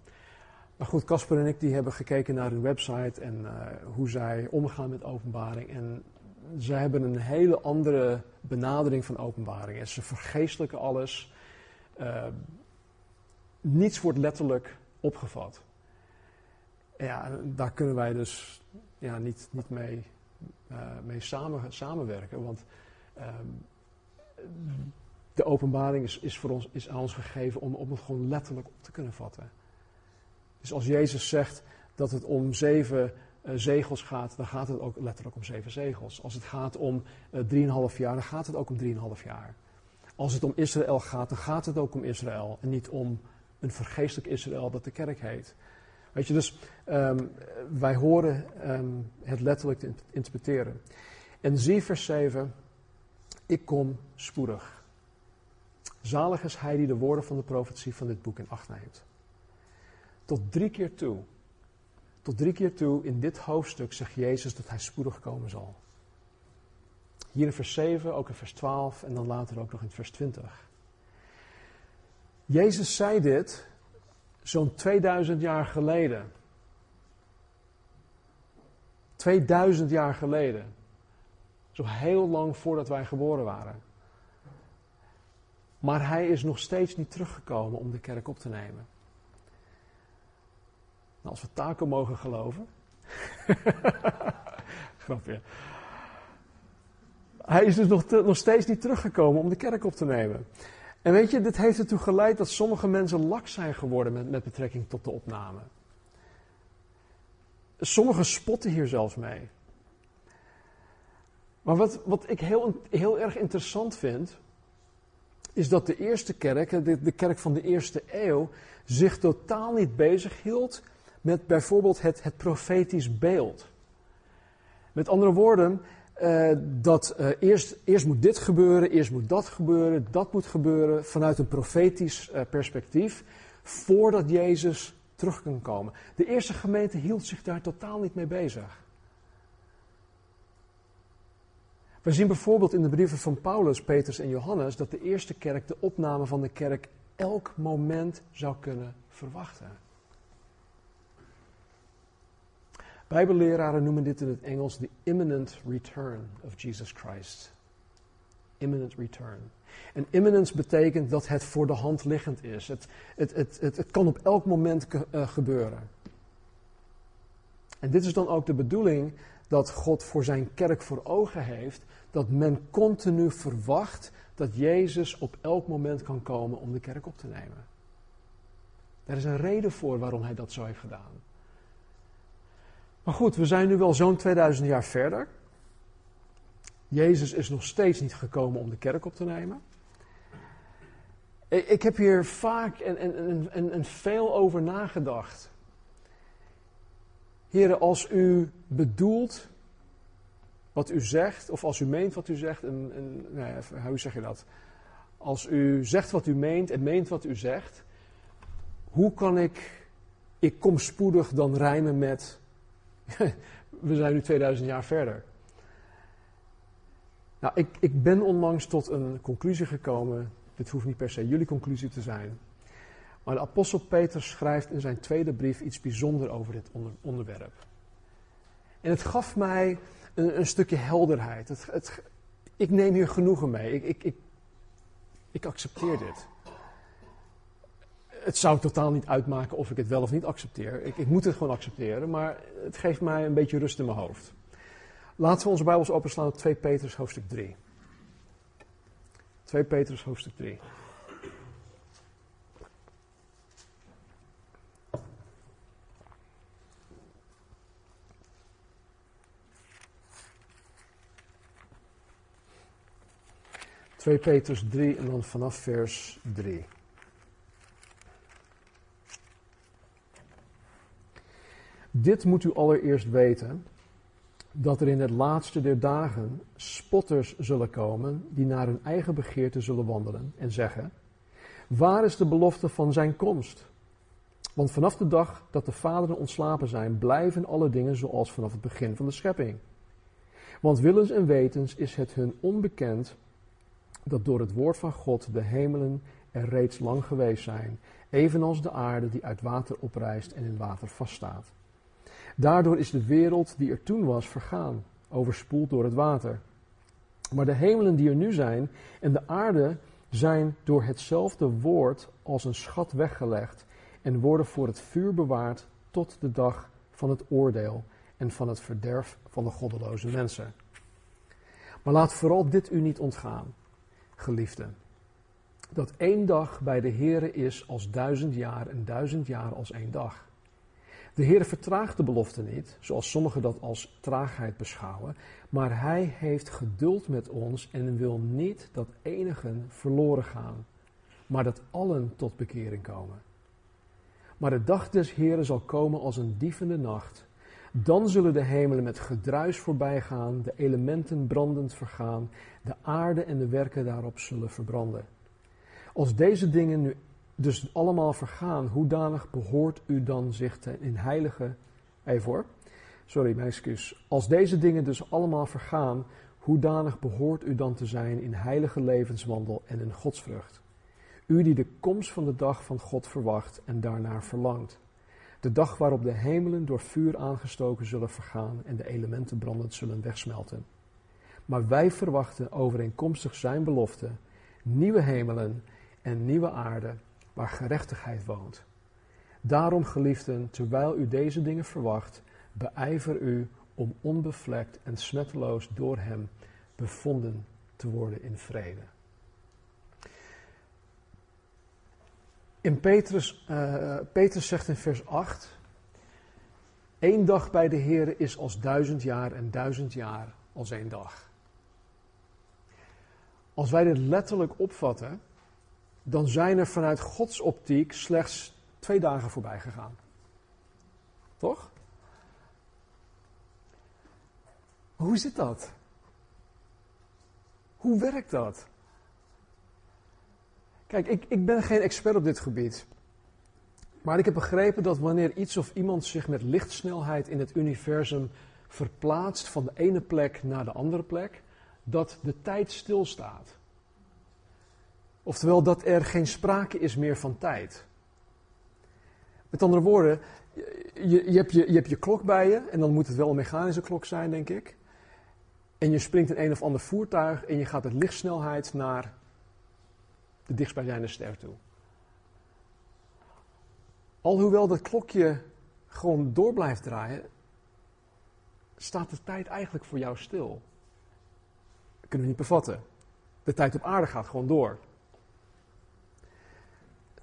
Maar goed, Casper en ik die hebben gekeken naar hun website en uh, hoe zij omgaan met openbaring. En zij hebben een hele andere benadering van openbaring. En ze vergeestelijken alles. Niets wordt letterlijk opgevat ja, daar kunnen wij dus ja, niet, niet mee, uh, mee samen, samenwerken. Want um, de openbaring is, is, voor ons, is aan ons gegeven om, om het gewoon letterlijk op te kunnen vatten. Dus als Jezus zegt dat het om zeven uh, zegels gaat, dan gaat het ook letterlijk om zeven zegels. Als het gaat om uh, drieënhalf jaar, dan gaat het ook om drieënhalf jaar. Als het om Israël gaat, dan gaat het ook om Israël. En niet om een vergeestelijk Israël dat de kerk heet. Weet je, dus um, wij horen um, het letterlijk te interpreteren. En zie vers 7, ik kom spoedig. Zalig is hij die de woorden van de profetie van dit boek in acht neemt. Tot drie keer toe, tot drie keer toe in dit hoofdstuk zegt Jezus dat hij spoedig komen zal. Hier in vers 7, ook in vers 12 en dan later ook nog in vers 20. Jezus zei dit zo'n 2000 jaar geleden. 2000 jaar geleden. Zo heel lang voordat wij geboren waren. Maar hij is nog steeds niet teruggekomen om de kerk op te nemen. Nou, als we Taco mogen geloven. Grapje. Hij is dus nog, nog steeds niet teruggekomen om de kerk op te nemen. En weet je, dit heeft ertoe geleid dat sommige mensen lak zijn geworden met, met betrekking tot de opname. Sommigen spotten hier zelfs mee. Maar wat, wat ik heel, heel erg interessant vind, is dat de eerste kerk, de, de kerk van de eerste eeuw, zich totaal niet bezig hield met bijvoorbeeld het, het profetisch beeld. Met andere woorden, uh, dat uh, eerst, eerst moet dit gebeuren, eerst moet dat gebeuren, dat moet gebeuren vanuit een profetisch uh, perspectief, voordat Jezus terug kan komen. De eerste gemeente hield zich daar totaal niet mee bezig. We zien bijvoorbeeld in de brieven van Paulus, Petrus en Johannes dat de eerste kerk de opname van de kerk elk moment zou kunnen verwachten. Bijbelleraren noemen dit in het Engels de imminent return of Jesus Christ. Imminent return. En imminence betekent dat het voor de hand liggend is. Het, het, het, het, het kan op elk moment uh, gebeuren. En dit is dan ook de bedoeling dat God voor zijn kerk voor ogen heeft, dat men continu verwacht dat Jezus op elk moment kan komen om de kerk op te nemen. Er is een reden voor waarom hij dat zo heeft gedaan. Maar goed, we zijn nu wel zo'n 2000 jaar verder. Jezus is nog steeds niet gekomen om de kerk op te nemen. Ik heb hier vaak en, en, en, en veel over nagedacht. Heren, als u bedoelt wat u zegt, of als u meent wat u zegt, nee, hoe zeg je dat? Als u zegt wat u meent en meent wat u zegt, hoe kan ik, ik kom spoedig dan rijmen met, we zijn nu 2000 jaar verder. Nou, ik, ik ben onlangs tot een conclusie gekomen, dit hoeft niet per se jullie conclusie te zijn, maar de apostel Peter schrijft in zijn tweede brief iets bijzonders over dit onder, onderwerp. En het gaf mij een, een stukje helderheid. Het, ik neem hier genoegen mee. Ik, ik, ik, ik accepteer dit. Het zou totaal niet uitmaken of ik het wel of niet accepteer. Ik, ik moet het gewoon accepteren, maar het geeft mij een beetje rust in mijn hoofd. Laten we onze Bijbels openslaan op 2 Petrus hoofdstuk 3. 2 Petrus hoofdstuk 3. 2 Petrus 3 en dan vanaf vers 3. Dit moet u allereerst weten, dat er in het laatste der dagen spotters zullen komen die naar hun eigen begeerte zullen wandelen en zeggen, waar is de belofte van zijn komst? Want vanaf de dag dat de vaderen ontslapen zijn, blijven alle dingen zoals vanaf het begin van de schepping. Want willens en wetens is het hun onbekend dat door het woord van God de hemelen er reeds lang geweest zijn, evenals de aarde die uit water oprijst en in water vaststaat. Daardoor is de wereld die er toen was vergaan, overspoeld door het water. Maar de hemelen die er nu zijn en de aarde zijn door hetzelfde woord als een schat weggelegd en worden voor het vuur bewaard tot de dag van het oordeel en van het verderf van de goddeloze mensen. Maar laat vooral dit u niet ontgaan geliefden. Dat één dag bij de Heere is als duizend jaar en duizend jaar als één dag. De Heere vertraagt de belofte niet, zoals sommigen dat als traagheid beschouwen, maar Hij heeft geduld met ons en wil niet dat enigen verloren gaan, maar dat allen tot bekering komen. Maar de dag des Heeren zal komen als een dievende nacht. Dan zullen de hemelen met gedruis voorbij gaan, de elementen brandend vergaan, de aarde en de werken daarop zullen verbranden. Als deze dingen nu dus allemaal vergaan, hoedanig behoort u dan zich te, in heilige. Voor. Sorry, mijn excuus. Als deze dingen dus allemaal vergaan, hoedanig behoort u dan te zijn in heilige levenswandel en in godsvrucht? U die de komst van de dag van God verwacht en daarnaar verlangt. De dag waarop de hemelen door vuur aangestoken zullen vergaan en de elementen brandend zullen wegsmelten. Maar wij verwachten overeenkomstig zijn belofte nieuwe hemelen en nieuwe aarde waar gerechtigheid woont. Daarom, geliefden, terwijl u deze dingen verwacht, beijver u om onbevlekt en smetteloos door hem bevonden te worden in vrede. In Petrus, uh, Petrus zegt in vers 8: Eén dag bij de Heer is als duizend jaar en duizend jaar als één dag. Als wij dit letterlijk opvatten, dan zijn er vanuit Gods optiek slechts twee dagen voorbij gegaan. Toch? Hoe zit dat? Hoe werkt dat? Kijk, ik, ik ben geen expert op dit gebied. Maar ik heb begrepen dat wanneer iets of iemand zich met lichtsnelheid in het universum verplaatst van de ene plek naar de andere plek, dat de tijd stilstaat. Oftewel dat er geen sprake is meer van tijd. Met andere woorden, je, je, hebt je, je hebt je klok bij je en dan moet het wel een mechanische klok zijn, denk ik. En je springt in een of ander voertuig en je gaat met lichtsnelheid naar de dichtstbijzijnde ster toe. Alhoewel dat klokje gewoon door blijft draaien, staat de tijd eigenlijk voor jou stil. Dat kunnen we niet bevatten. De tijd op aarde gaat gewoon door.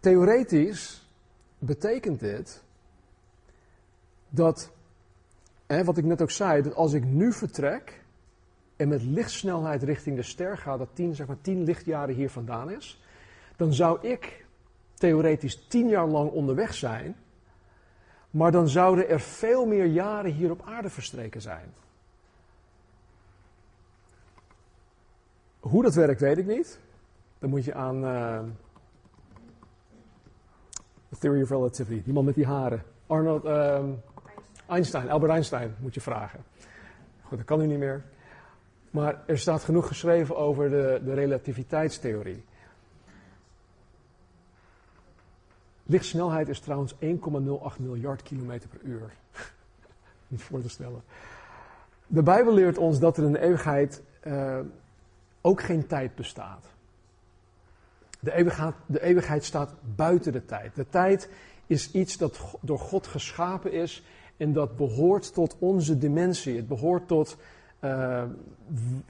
Theoretisch betekent dit dat, hè, wat ik net ook zei, dat als ik nu vertrek en met lichtsnelheid richting de ster ga, dat 10, zeg maar 10 lichtjaren hier vandaan is, dan zou ik theoretisch 10 jaar lang onderweg zijn, maar dan zouden er veel meer jaren hier op aarde verstreken zijn. Hoe dat werkt, weet ik niet. Dan moet je aan uh, The Theory of Relativity, die man met die haren. Arnold uh, Einstein, Albert Einstein, moet je vragen. Goed, dat kan nu niet meer. Maar er staat genoeg geschreven over de, de relativiteitstheorie. Lichtsnelheid is trouwens 1,08 miljard kilometer per uur. Niet voor te stellen. De Bijbel leert ons dat er in de eeuwigheid uh, ook geen tijd bestaat. De eeuwigheid, de eeuwigheid staat buiten de tijd. De tijd is iets dat door God geschapen is en dat behoort tot onze dimensie. Het behoort tot uh,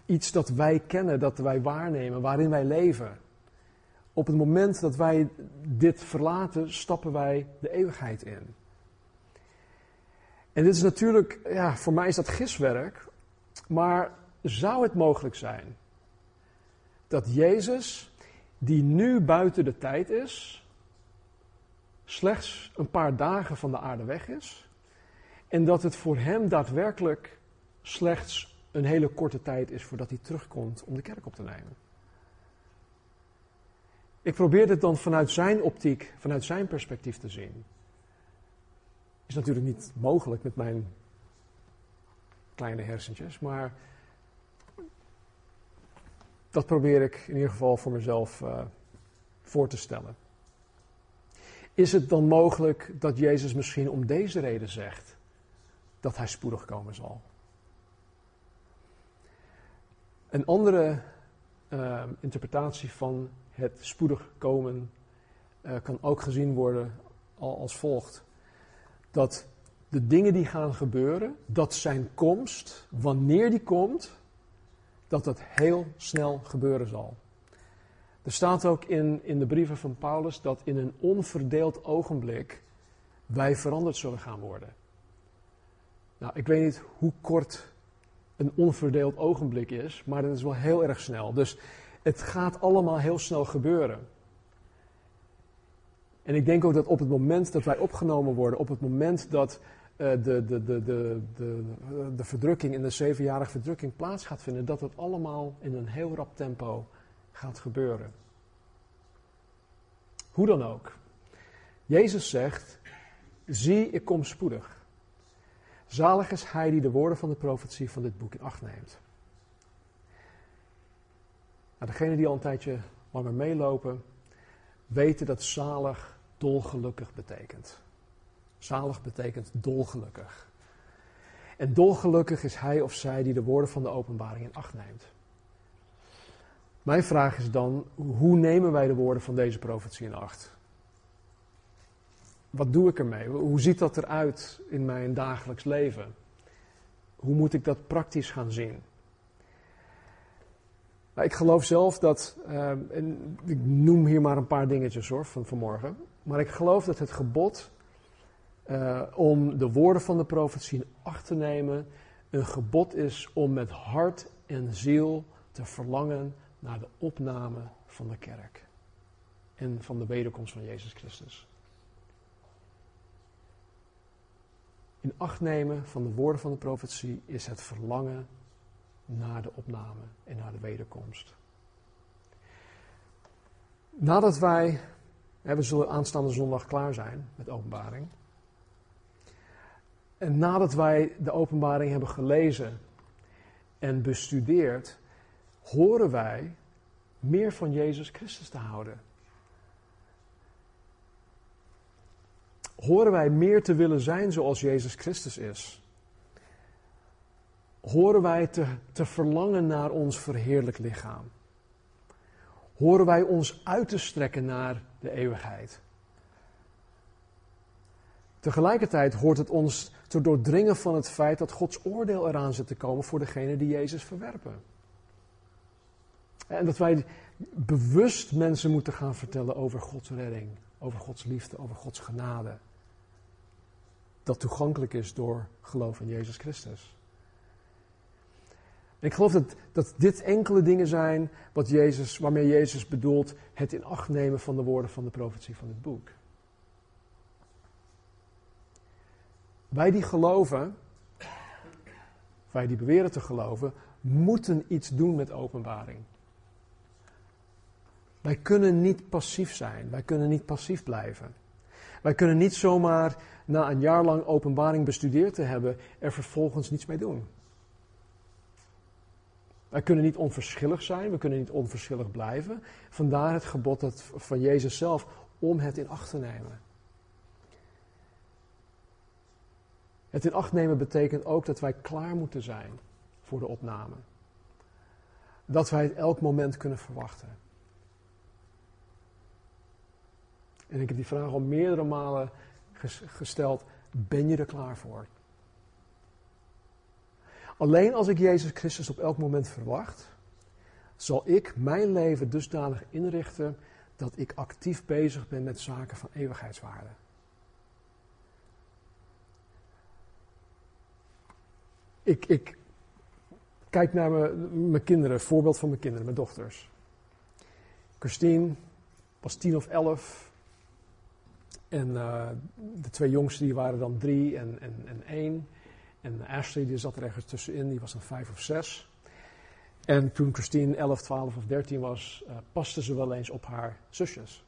iets dat wij kennen, dat wij waarnemen, waarin wij leven. Op het moment dat wij dit verlaten, stappen wij de eeuwigheid in. En dit is natuurlijk, ja, voor mij is dat giswerk, maar zou het mogelijk zijn dat Jezus, die nu buiten de tijd is, slechts een paar dagen van de aarde weg is en dat het voor hem daadwerkelijk slechts een hele korte tijd is voordat hij terugkomt om de kerk op te nemen? Ik probeer dit dan vanuit zijn optiek, vanuit zijn perspectief te zien. Is natuurlijk niet mogelijk met mijn kleine hersentjes, maar dat probeer ik in ieder geval voor mezelf uh, voor te stellen. Is het dan mogelijk dat Jezus misschien om deze reden zegt dat hij spoedig komen zal? Een andere uh, interpretatie van het spoedig komen uh, kan ook gezien worden als volgt. Dat de dingen die gaan gebeuren, dat zijn komst, wanneer die komt, dat dat heel snel gebeuren zal. Er staat ook in, in de brieven van Paulus dat in een onverdeeld ogenblik wij veranderd zullen gaan worden. Nou, ik weet niet hoe kort een onverdeeld ogenblik is, maar dat is wel heel erg snel. Dus het gaat allemaal heel snel gebeuren. En ik denk ook dat op het moment dat wij opgenomen worden, op het moment dat de, de, de, de, de, de verdrukking in de zevenjarige verdrukking plaats gaat vinden, dat het allemaal in een heel rap tempo gaat gebeuren. Hoe dan ook. Jezus zegt: Zie, ik kom spoedig. Zalig is hij die de woorden van de profetie van dit boek in acht neemt. Nou, degenen die al een tijdje langer meelopen, weten dat zalig dolgelukkig betekent. Zalig betekent dolgelukkig. En dolgelukkig is hij of zij die de woorden van de openbaring in acht neemt. Mijn vraag is dan, hoe nemen wij de woorden van deze profetie in acht? wat doe ik ermee? Hoe ziet dat eruit in mijn dagelijks leven? Hoe moet ik dat praktisch gaan zien? Nou, ik geloof zelf dat, uh, en ik noem hier maar een paar dingetjes hoor van vanmorgen, maar ik geloof dat het gebod uh, om de woorden van de profetie in acht te nemen, een gebod is om met hart en ziel te verlangen naar de opname van de kerk en van de wederkomst van Jezus Christus. In acht nemen van de woorden van de profetie is het verlangen naar de opname en naar de wederkomst. Nadat wij, we zullen aanstaande zondag klaar zijn met openbaring. En nadat wij de openbaring hebben gelezen en bestudeerd, horen wij meer van Jezus Christus te houden. Horen wij meer te willen zijn zoals Jezus Christus is? Horen wij te, te verlangen naar ons verheerlijk lichaam? Horen wij ons uit te strekken naar de eeuwigheid? Tegelijkertijd hoort het ons te doordringen van het feit dat Gods oordeel eraan zit te komen voor degenen die Jezus verwerpen. En dat wij bewust mensen moeten gaan vertellen over Gods redding, over Gods liefde, over Gods genade. Dat toegankelijk is door geloof in Jezus Christus. ik geloof dat, dat dit enkele dingen zijn wat Jezus, waarmee Jezus bedoelt het in acht nemen van de woorden van de profetie van het boek. Wij die geloven, wij die beweren te geloven, moeten iets doen met openbaring. Wij kunnen niet passief zijn, wij kunnen niet passief blijven. Wij kunnen niet zomaar na een jaar lang openbaring bestudeerd te hebben er vervolgens niets mee doen. Wij kunnen niet onverschillig zijn, we kunnen niet onverschillig blijven. Vandaar het gebod van Jezus zelf om het in acht te nemen. Het in acht nemen betekent ook dat wij klaar moeten zijn voor de opname. Dat wij het elk moment kunnen verwachten. En ik heb die vraag al meerdere malen gesteld: ben je er klaar voor? Alleen als ik Jezus Christus op elk moment verwacht, zal ik mijn leven dusdanig inrichten dat ik actief bezig ben met zaken van eeuwigheidswaarde. Ik, ik kijk naar mijn, mijn kinderen, voorbeeld van mijn kinderen, mijn dochters. Christine was tien of elf. En uh, de twee jongsten die waren dan drie en, en, en één. En Ashley die zat er ergens tussenin, die was dan vijf of zes. En toen Christine 11, 12 of 13 was, uh, paste ze wel eens op haar zusjes.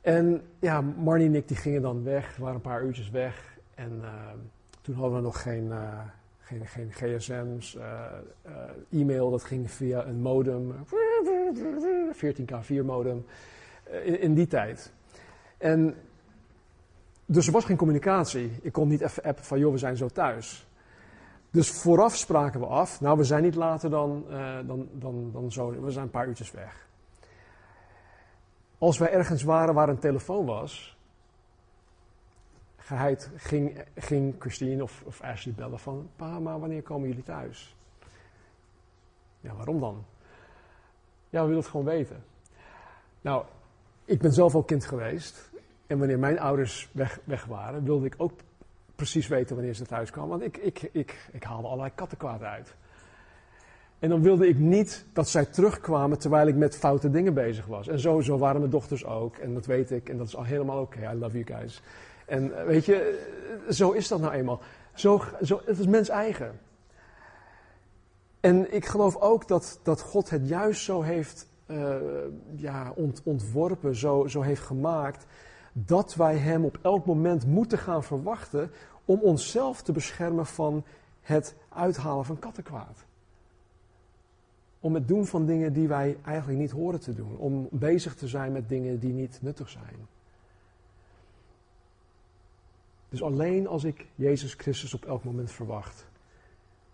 En ja, Marnie en ik die gingen dan weg, waren een paar uurtjes weg. En uh, toen hadden we nog geen, uh, geen, geen gsm's, uh, uh, e-mail, dat ging via een modem, 14K4 modem, in, in, die tijd. En dus er was geen communicatie. Ik kon niet even appen van, joh, we zijn zo thuis. Dus vooraf spraken we af, nou, we zijn niet later dan, dan, dan, dan zo, we zijn een paar uurtjes weg. Als wij ergens waren waar een telefoon was, geheid ging, ging Christine of, of Ashley bellen van... Pa, maar wanneer komen jullie thuis? Ja, waarom dan? Ja, we willen het gewoon weten. Nou, ik ben zelf ook kind geweest. En wanneer mijn ouders weg, waren, wilde ik ook precies weten wanneer ze thuis kwamen. Want ik, ik, ik, ik haalde allerlei kattenkwaad uit. En dan wilde ik niet dat zij terugkwamen terwijl ik met foute dingen bezig was. En zo waren mijn dochters ook. En dat weet ik. En dat is al helemaal oké. I love you guys. En eh, weet je, eh, zo is dat nou eenmaal. Zo, zo, het is mens eigen. En ik geloof ook dat, dat God het juist zo heeft uh, ja, ont, ontworpen, zo, zo heeft gemaakt, dat wij Hem op elk moment moeten gaan verwachten om onszelf te beschermen van het uithalen van kattenkwaad. Om het doen van dingen die wij eigenlijk niet horen te doen. Om bezig te zijn met dingen die niet nuttig zijn. Dus alleen als ik Jezus Christus op elk moment verwacht,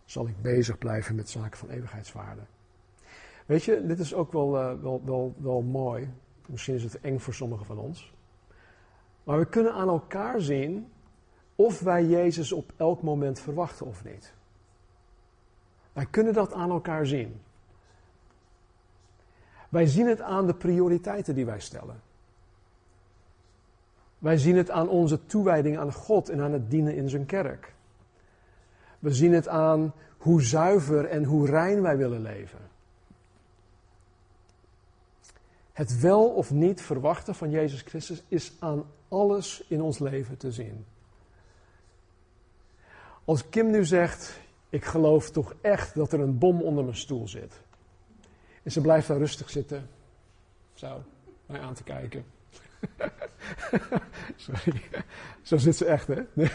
zal ik bezig blijven met zaken van eeuwigheidswaarde. Weet je, dit is ook wel, uh, wel, wel, wel mooi. Misschien is het eng voor sommigen van ons. Maar we kunnen aan elkaar zien of wij Jezus op elk moment verwachten of niet. Wij kunnen dat aan elkaar zien. Wij zien het aan de prioriteiten die wij stellen. Wij zien het aan onze toewijding aan God en aan het dienen in zijn kerk. We zien het aan hoe zuiver en hoe rein wij willen leven. Het wel of niet verwachten van Jezus Christus is aan alles in ons leven te zien. Als Kim nu zegt, ik geloof toch echt dat er een bom onder mijn stoel zit. En ze blijft daar rustig zitten, zo, mij aan te kijken. Sorry, zo zit ze echt, hè?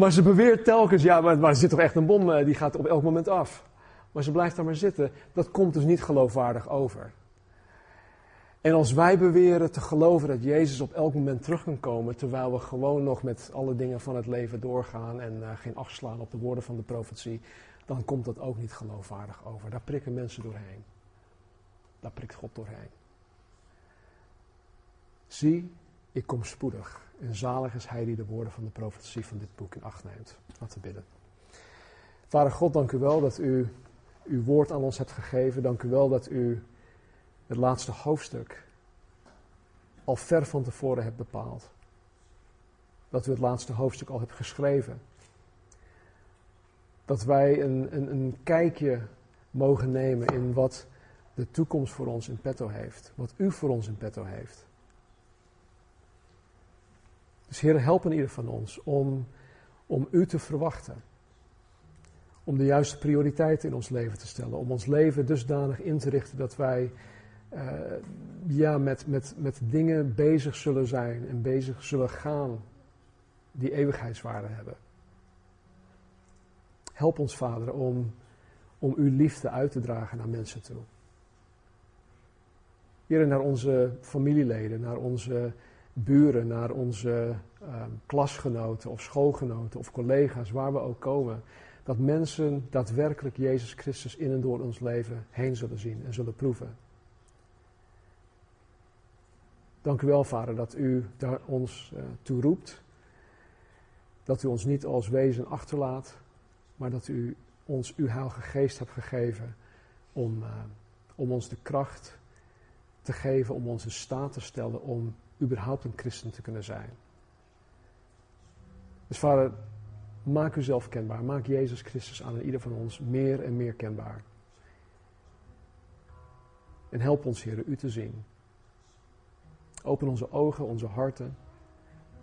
maar ze beweert telkens, ja, maar, er zit toch echt een bom, eh, die gaat op elk moment af. Maar ze blijft daar maar zitten. Dat komt dus niet geloofwaardig over. En als wij beweren te geloven dat Jezus op elk moment terug kan komen, terwijl we gewoon nog met alle dingen van het leven doorgaan en uh, geen acht slaan op de woorden van de profetie, dan komt dat ook niet geloofwaardig over. Daar prikken mensen doorheen. Daar prikt God doorheen. Zie, ik kom spoedig. En zalig is hij die de woorden van de profetie van dit boek in acht neemt. Laten we bidden. Vader God, dank u wel dat u uw woord aan ons hebt gegeven. Dank u wel dat u het laatste hoofdstuk al ver van tevoren hebt bepaald. Dat u het laatste hoofdstuk al hebt geschreven. Dat wij een, een, een kijkje mogen nemen in wat de toekomst voor ons in petto heeft. Wat u voor ons in petto heeft. Dus Heer, help in ieder van ons om, om u te verwachten. Om de juiste prioriteiten in ons leven te stellen. Om ons leven dusdanig in te richten dat wij uh, ja, met, met, met dingen bezig zullen zijn en bezig zullen gaan die eeuwigheidswaarde hebben. Help ons, Vader, om, om uw liefde uit te dragen naar mensen toe. Hier naar onze familieleden, naar onze buren, naar onze uh, klasgenoten of schoolgenoten of collega's, waar we ook komen. Dat mensen daadwerkelijk Jezus Christus in en door ons leven heen zullen zien en zullen proeven. Dank u wel, Vader, dat u daar ons uh, toe roept. Dat u ons niet als wezen achterlaat, maar dat u ons uw heilige geest hebt gegeven om, uh, om ons de kracht te geven, om ons in staat te stellen om überhaupt een christen te kunnen zijn. Dus Vader, maak uzelf kenbaar. Maak Jezus Christus aan ieder van ons meer en meer kenbaar. En help ons, Heer, u te zien. Open onze ogen, onze harten.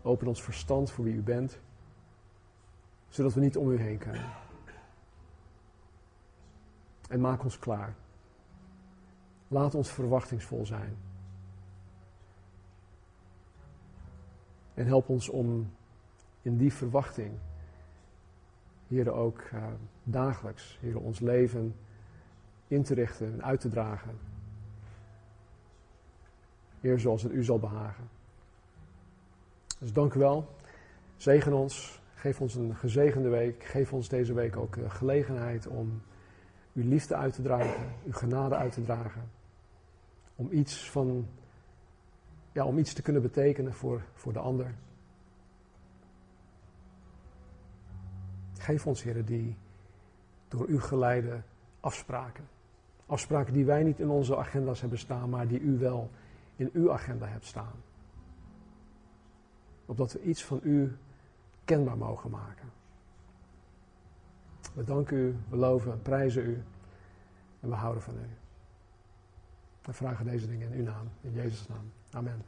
Open ons verstand voor wie u bent. Zodat we niet om u heen kunnen. En maak ons klaar. Laat ons verwachtingsvol zijn. En help ons om in die verwachting, hier ook uh, dagelijks, hier ons leven in te richten en uit te dragen Heer, zoals het u zal behagen. Dus dank u wel. Zegen ons. Geef ons een gezegende week. Geef ons deze week ook de gelegenheid om uw liefde uit te dragen, uw genade uit te dragen. Om iets van, ja, om iets te kunnen betekenen voor, voor de ander. Geef ons, heren, die door u geleide afspraken. Afspraken die wij niet in onze agenda's hebben staan, maar die u wel in uw agenda hebt staan. Opdat we iets van u kenbaar mogen maken. We danken u, we loven en prijzen u en we houden van u. We vragen deze dingen in uw naam, in Jezus' naam. Amen.